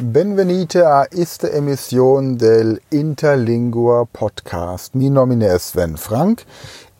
Benvenite a esta emisión del Interlingua podcast. Mi nomine es Sven Frank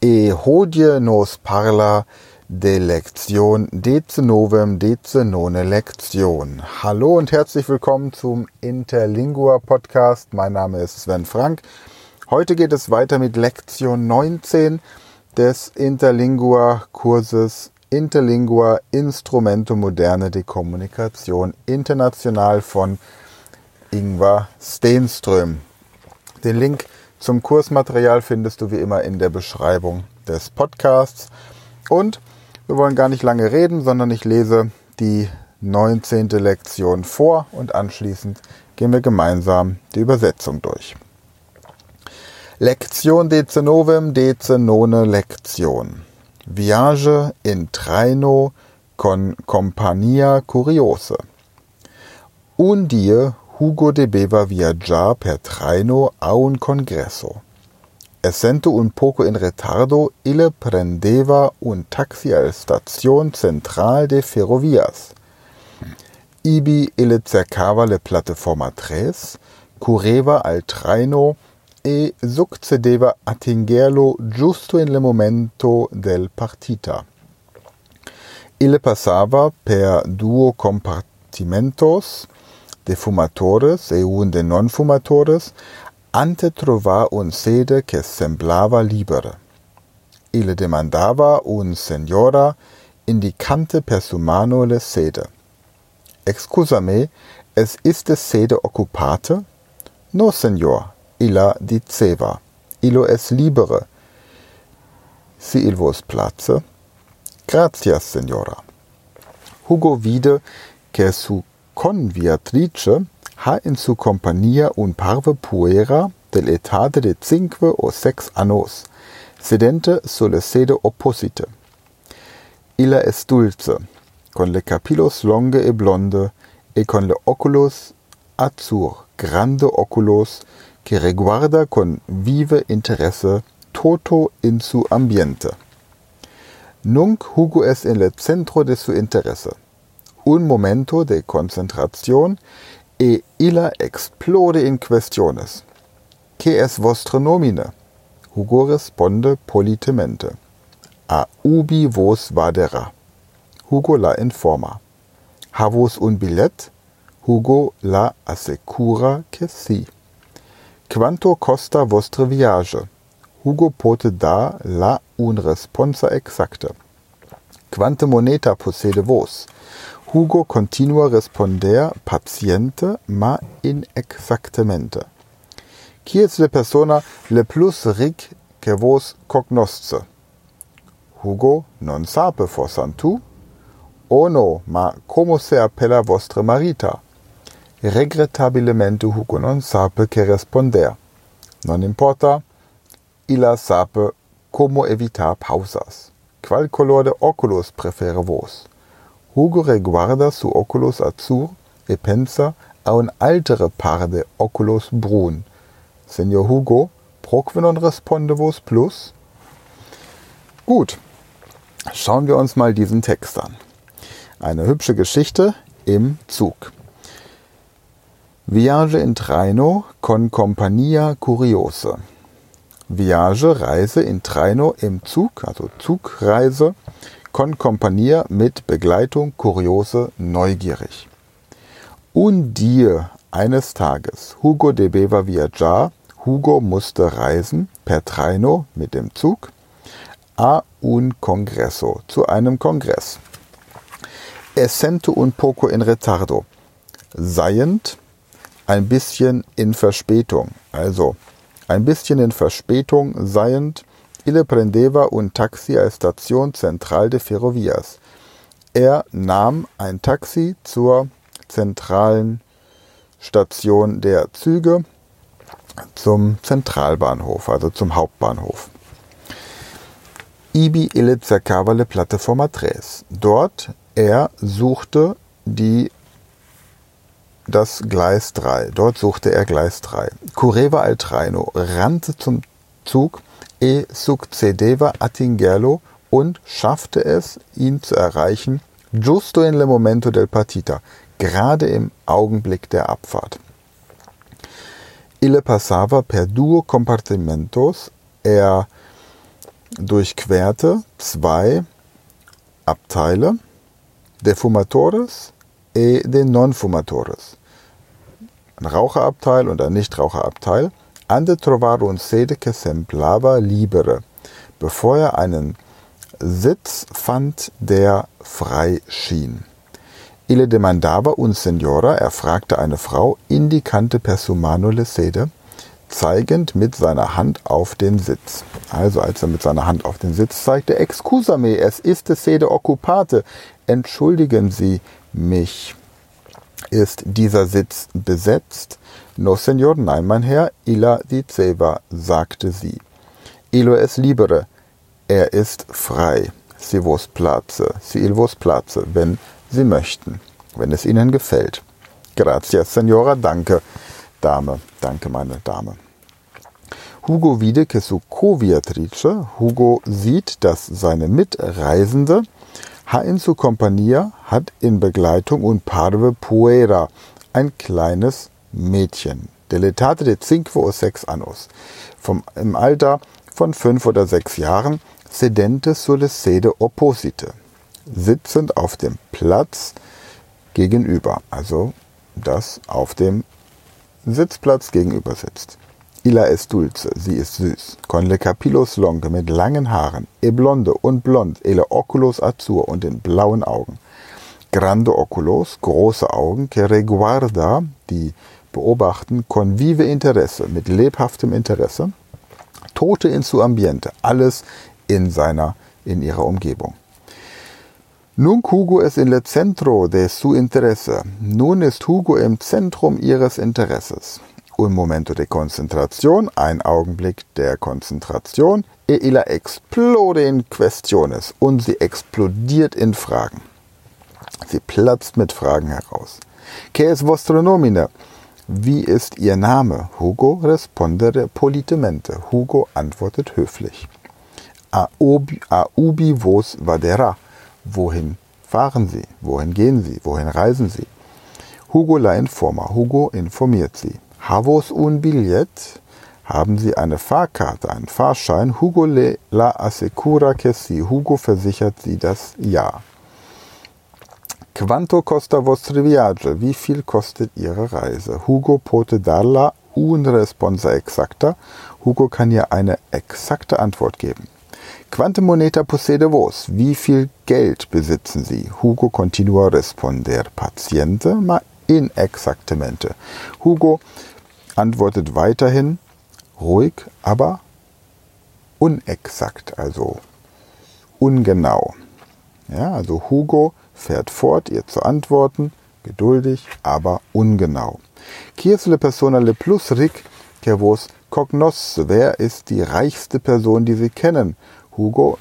e hodie nos parla de Lektion Decenovem Decenone Lektion. Hallo und herzlich willkommen zum Interlingua Podcast. Mein Name ist Sven Frank. Heute geht es weiter mit Lektion 19 des Interlingua Kurses Interlingua Instrumento Moderne de Kommunikation international von Ingvar Steenström. Den Link zum Kursmaterial findest du wie immer in der Beschreibung des Podcasts. Und wir wollen gar nicht lange reden, sondern ich lese die 19. Lektion vor und anschließend gehen wir gemeinsam die Übersetzung durch. Lektion decennovem decenone Lektion. Viage in traino con compagnia curiose. Un die Hugo debeva viaggiar per traino a un congresso. Essendo un poco in retardo, ille prendeva un taxi al station central de ferrovias. Ibi ille cercava le plataforma 3, cureva al traino e succedeva attingerlo giusto in le momento del partita. Ille passava per duo compartimentos de fumatores e un de non fumatores ante trovar un sede che semblava libere. Ille demandava un signora indicante per su mano le sede. Excusame, es iste sede occupate? No, signor, illa diceva, illo es libere. Si il vos place? Gratias, signora. Hugo vide che su conviatrice ha in su compagnia un parve puera dell'etate de cinque o sex annos, sedente sulle sede opposite. Illa es dulce, con le capillos longe e blonde, e con le oculos azur, grande oculos, que reguarda con vive interesse toto in su ambiente. Nunc Hugo es en el centro de su interesse. Un momento de concentración e illa explode in questiones. Que es vostre nomine? Hugo responde politemente. A ubi vos vadera? Hugo la informa. Havos un billet? Hugo la assecura que si. Quanto costa vostre viage? Hugo pote da la un responsa exacte. Quante moneta possede vos? Hugo continua responder paziente ma inexactamente. Qui es le persona le plus ric que vos cognosce? Hugo non sape forsantu? Oh no, ma como se appella vostre marita? Regretabilemente Hugo non sape che responder. Non importa, illa sape como evitar pausas. Qual color de oculos prefere vos? Hugo reguarda su oculos azur e pensa a un altere par de oculos brun. Senor Hugo, proque non responde vos plus? Gut, schauen wir uns mal diesen Text an. Eine hübsche Geschichte im Zug. Viage in traino con compagnia curiose. Viage, Reise in traino im Zug, also Zugreise, con compagnia mit Begleitung curiose, neugierig. Un dia, eines Tages, Hugo debeva viaggiar, Hugo musste reisen per traino mit dem Zug, a un congresso, zu einem Kongress. Essento un poco in retardo, seiend, ein bisschen in Verspätung, also ein bisschen in Verspätung seiend, ille prendeva un taxi al Station Central de Ferrovias. Er nahm ein Taxi zur zentralen Station der Züge zum Zentralbahnhof, also zum Hauptbahnhof. Ibi ille cercava le plataforma 3. Dort er suchte die das Gleis 3. Dort suchte er Gleis 3. Cureva al traino rannte zum Zug e succedeva attingerlo und schaffte es, ihn zu erreichen, giusto in le momento del partita, gerade im Augenblick der Abfahrt. Ille passava per duo compartimentos, er durchquerte zwei Abteile, de fumatores de non fumatores. Ein Raucherabteil und ein Nichtraucherabteil. Ande trovare un sede che semblava libere, bevor er einen Sitz fand, der frei schien. Ille demandava un signora, er fragte eine Frau, indicante per su mano le sede, zeigend mit seiner Hand auf den Sitz. Also als er mit seiner Hand auf den Sitz zeigte, excusame, es ist es sede occupate, entschuldigen Sie mich. Ist dieser Sitz besetzt? No, Senor, nein, mein Herr, illa diceva, sagte sie. Illo es libere, er ist frei. Sie vos place, si il vos place, wenn Sie möchten, wenn es Ihnen gefällt. Gracias, Senora, danke, Dame, danke, meine Dame. Hugo vide che su co-Viatrice, Hugo sieht, dass seine Mitreisende ha in su compagnia hat in Begleitung un parve puera, ein kleines Mädchen. Deletate de cinque o sex annos. Vom, Im Alter von fünf oder sechs Jahren sedente sulle sede opposite, sitzend auf dem Platz gegenüber, also das auf dem Sitzplatz gegenüber sitzt. Illa es dulce, sie ist süß, con le capillos longe mit langen Haaren, e blonde und blond, e le oculos azur und den blauen Augen. Grande oculos, große Augen, que reguarda, die beobachten, con vive interesse, mit lebhaftem Interesse, tote in su ambiente, alles in seiner, in ihrer Umgebung. Nun Hugo es in le centro de su interesse. Nun ist Hugo im Zentrum ihres Interesses. Un momento de concentración, ein Augenblick der Konzentration, e illa explode in questiones und sie explodiert in Fragen. Sie platzt mit Fragen heraus. Que es vostro nomine? Wie ist Ihr Name? Hugo respondere politemente. Hugo antwortet höflich a ubi, a ubi vos vadera. Wohin fahren Sie? Wohin gehen Sie? Wohin reisen Sie? Hugo la informa. Hugo informiert Sie. Havos un billet? Haben Sie eine Fahrkarte, einen Fahrschein? Hugo le la assicura que si. Hugo versichert Sie das Ja. Quanto costa vostre viaggio? Wie viel kostet Ihre Reise? Hugo pote darla un responsa exacta. Hugo kann ihr eine exakte Antwort geben. Quante moneta possede vos? Wie viel Geld besitzen Sie? Hugo continua responder paziente, ma inexactamente. Hugo antwortet weiterhin ruhig, aber unexakt, also ungenau. Ja, also Hugo fährt fort, ihr zu antworten, geduldig, aber ungenau. Es le persona le plus ric que vos cognosce? Wer ist die reichste Person, die Sie kennen? Hugo,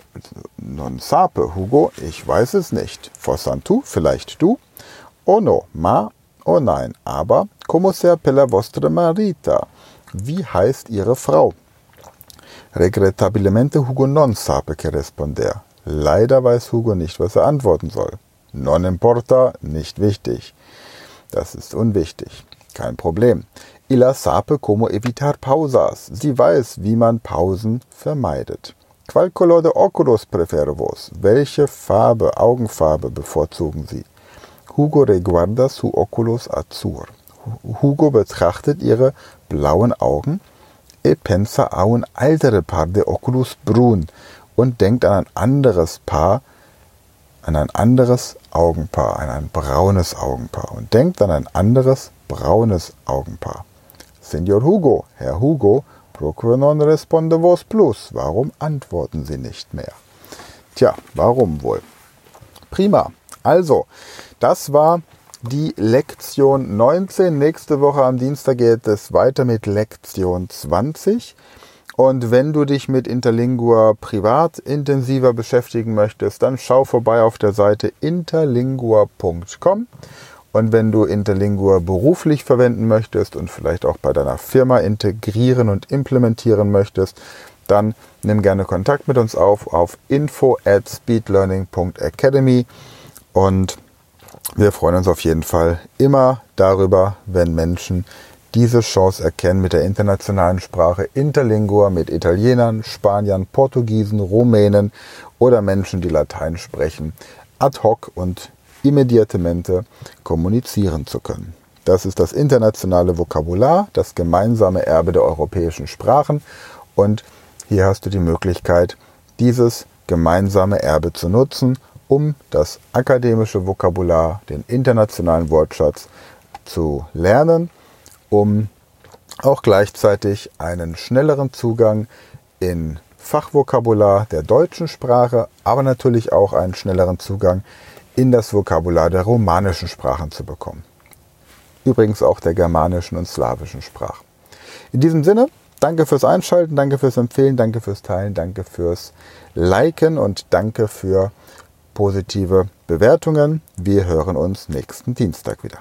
non sape, Hugo, ich weiß es nicht. Fossantu, vielleicht du? Oh no, ma, oh nein, aber, como se appella vostra marita? Wie heißt ihre Frau? Regretabilmente Hugo non sape che responder. Leider weiß Hugo nicht, was er antworten soll. Non importa, nicht wichtig. Das ist unwichtig. Kein Problem. Illa sape como evitar pausas. Sie weiß, wie man Pausen vermeidet. Qual color de oculos prefere vos? Welche Farbe, Augenfarbe bevorzugen Sie? Hugo reguarda su oculos azur. Hugo betrachtet ihre blauen Augen. E pensa a un altere par de oculus brun und denkt an ein anderes Paar, an ein anderes Augenpaar, an ein braunes Augenpaar und denkt an ein anderes braunes Augenpaar. Senor Hugo, Herr Hugo, Procure non responde vos plus. Warum antworten Sie nicht mehr? Tja, warum wohl? Prima. Also, das war die Lektion 19. Nächste Woche am Dienstag geht es weiter mit Lektion 20. Und wenn du dich mit Interlingua privat intensiver beschäftigen möchtest, dann schau vorbei auf der Seite interlingua.com und wenn du Interlingua beruflich verwenden möchtest und vielleicht auch bei deiner Firma integrieren und implementieren möchtest, dann nimm gerne Kontakt mit uns auf auf info at speedlearning.academy und wir freuen uns auf jeden Fall immer darüber, wenn Menschen diese Chance erkennen, mit der internationalen Sprache Interlingua mit Italienern, Spaniern, Portugiesen, Rumänen oder Menschen, die Latein sprechen, ad hoc und immediatamente kommunizieren zu können. Das ist das internationale Vokabular, das gemeinsame Erbe der europäischen Sprachen und hier hast du die Möglichkeit, dieses gemeinsame Erbe zu nutzen, um das akademische Vokabular, den internationalen Wortschatz zu lernen, um auch gleichzeitig einen schnelleren Zugang in Fachvokabular der deutschen Sprache, aber natürlich auch einen schnelleren Zugang in das Vokabular der romanischen Sprachen zu bekommen. Übrigens auch der germanischen und slawischen Sprachen. In diesem Sinne, danke fürs Einschalten, danke fürs Empfehlen, danke fürs Teilen, danke fürs Liken und danke für positive Bewertungen. Wir hören uns nächsten Dienstag wieder.